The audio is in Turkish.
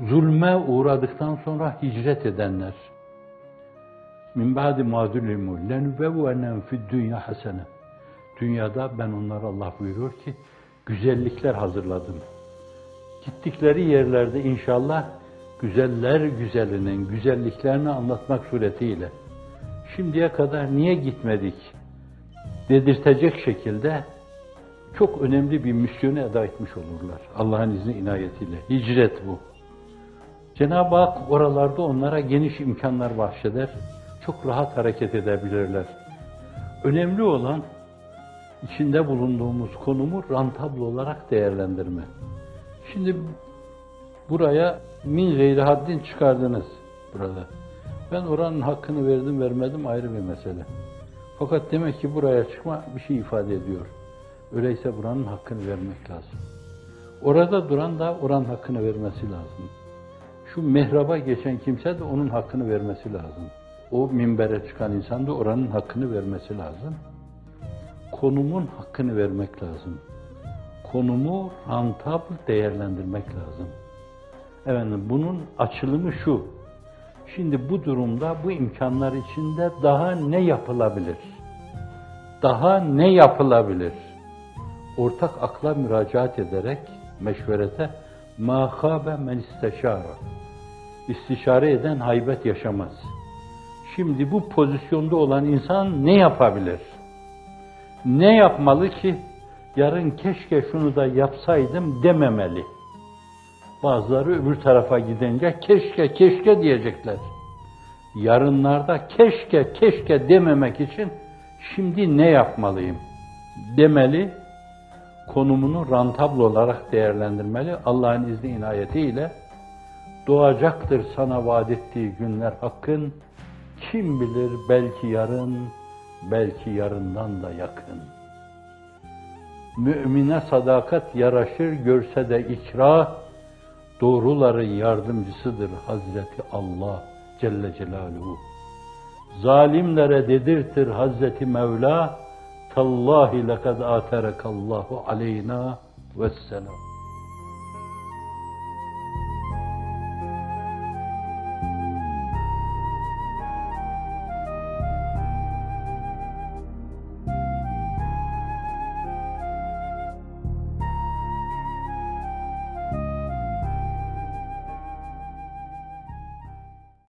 Zulme uğradıktan sonra hicret edenler. Min ba'di ma zulimu lenubevvenem fid dünya hasene. Dünyada ben onlara Allah buyuruyor ki güzellikler hazırladım. Gittikleri yerlerde inşallah güzeller güzelinin güzelliklerini anlatmak suretiyle şimdiye kadar niye gitmedik dedirtecek şekilde çok önemli bir misyonu eda etmiş olurlar. Allah'ın izni inayetiyle. Hicret bu. Cenab-ı Hak oralarda onlara geniş imkanlar bahşeder. Çok rahat hareket edebilirler. Önemli olan içinde bulunduğumuz konumu rantabl olarak değerlendirme. Şimdi buraya min gayri haddin çıkardınız burada. Ben oranın hakkını verdim vermedim ayrı bir mesele. Fakat demek ki buraya çıkma bir şey ifade ediyor. Öyleyse buranın hakkını vermek lazım. Orada duran da oranın hakkını vermesi lazım. Şu mehraba geçen kimse de onun hakkını vermesi lazım. O minbere çıkan insan da oranın hakkını vermesi lazım. Konumun hakkını vermek lazım. Konumu rantabl değerlendirmek lazım. Efendim bunun açılımı şu. Şimdi bu durumda bu imkanlar içinde daha ne yapılabilir? Daha ne yapılabilir? Ortak akla müracaat ederek meşverete مَا خَابَ مَنْ isteşara. İstişare eden haybet yaşamaz. Şimdi bu pozisyonda olan insan ne yapabilir? Ne yapmalı ki yarın keşke şunu da yapsaydım dememeli. Bazıları öbür tarafa gidince keşke keşke diyecekler. Yarınlarda keşke keşke dememek için şimdi ne yapmalıyım demeli. Konumunu rantabl olarak değerlendirmeli. Allah'ın izni inayetiyle doğacaktır sana vaat ettiği günler hakkın. Kim bilir belki yarın, belki yarından da yakın. Mümine sadakat yaraşır görse de ikra, doğruların yardımcısıdır Hazreti Allah Celle Celaluhu. Zalimlere dedirtir Hazreti Mevla, Tallahi lekad aterekallahu aleyna vesselam.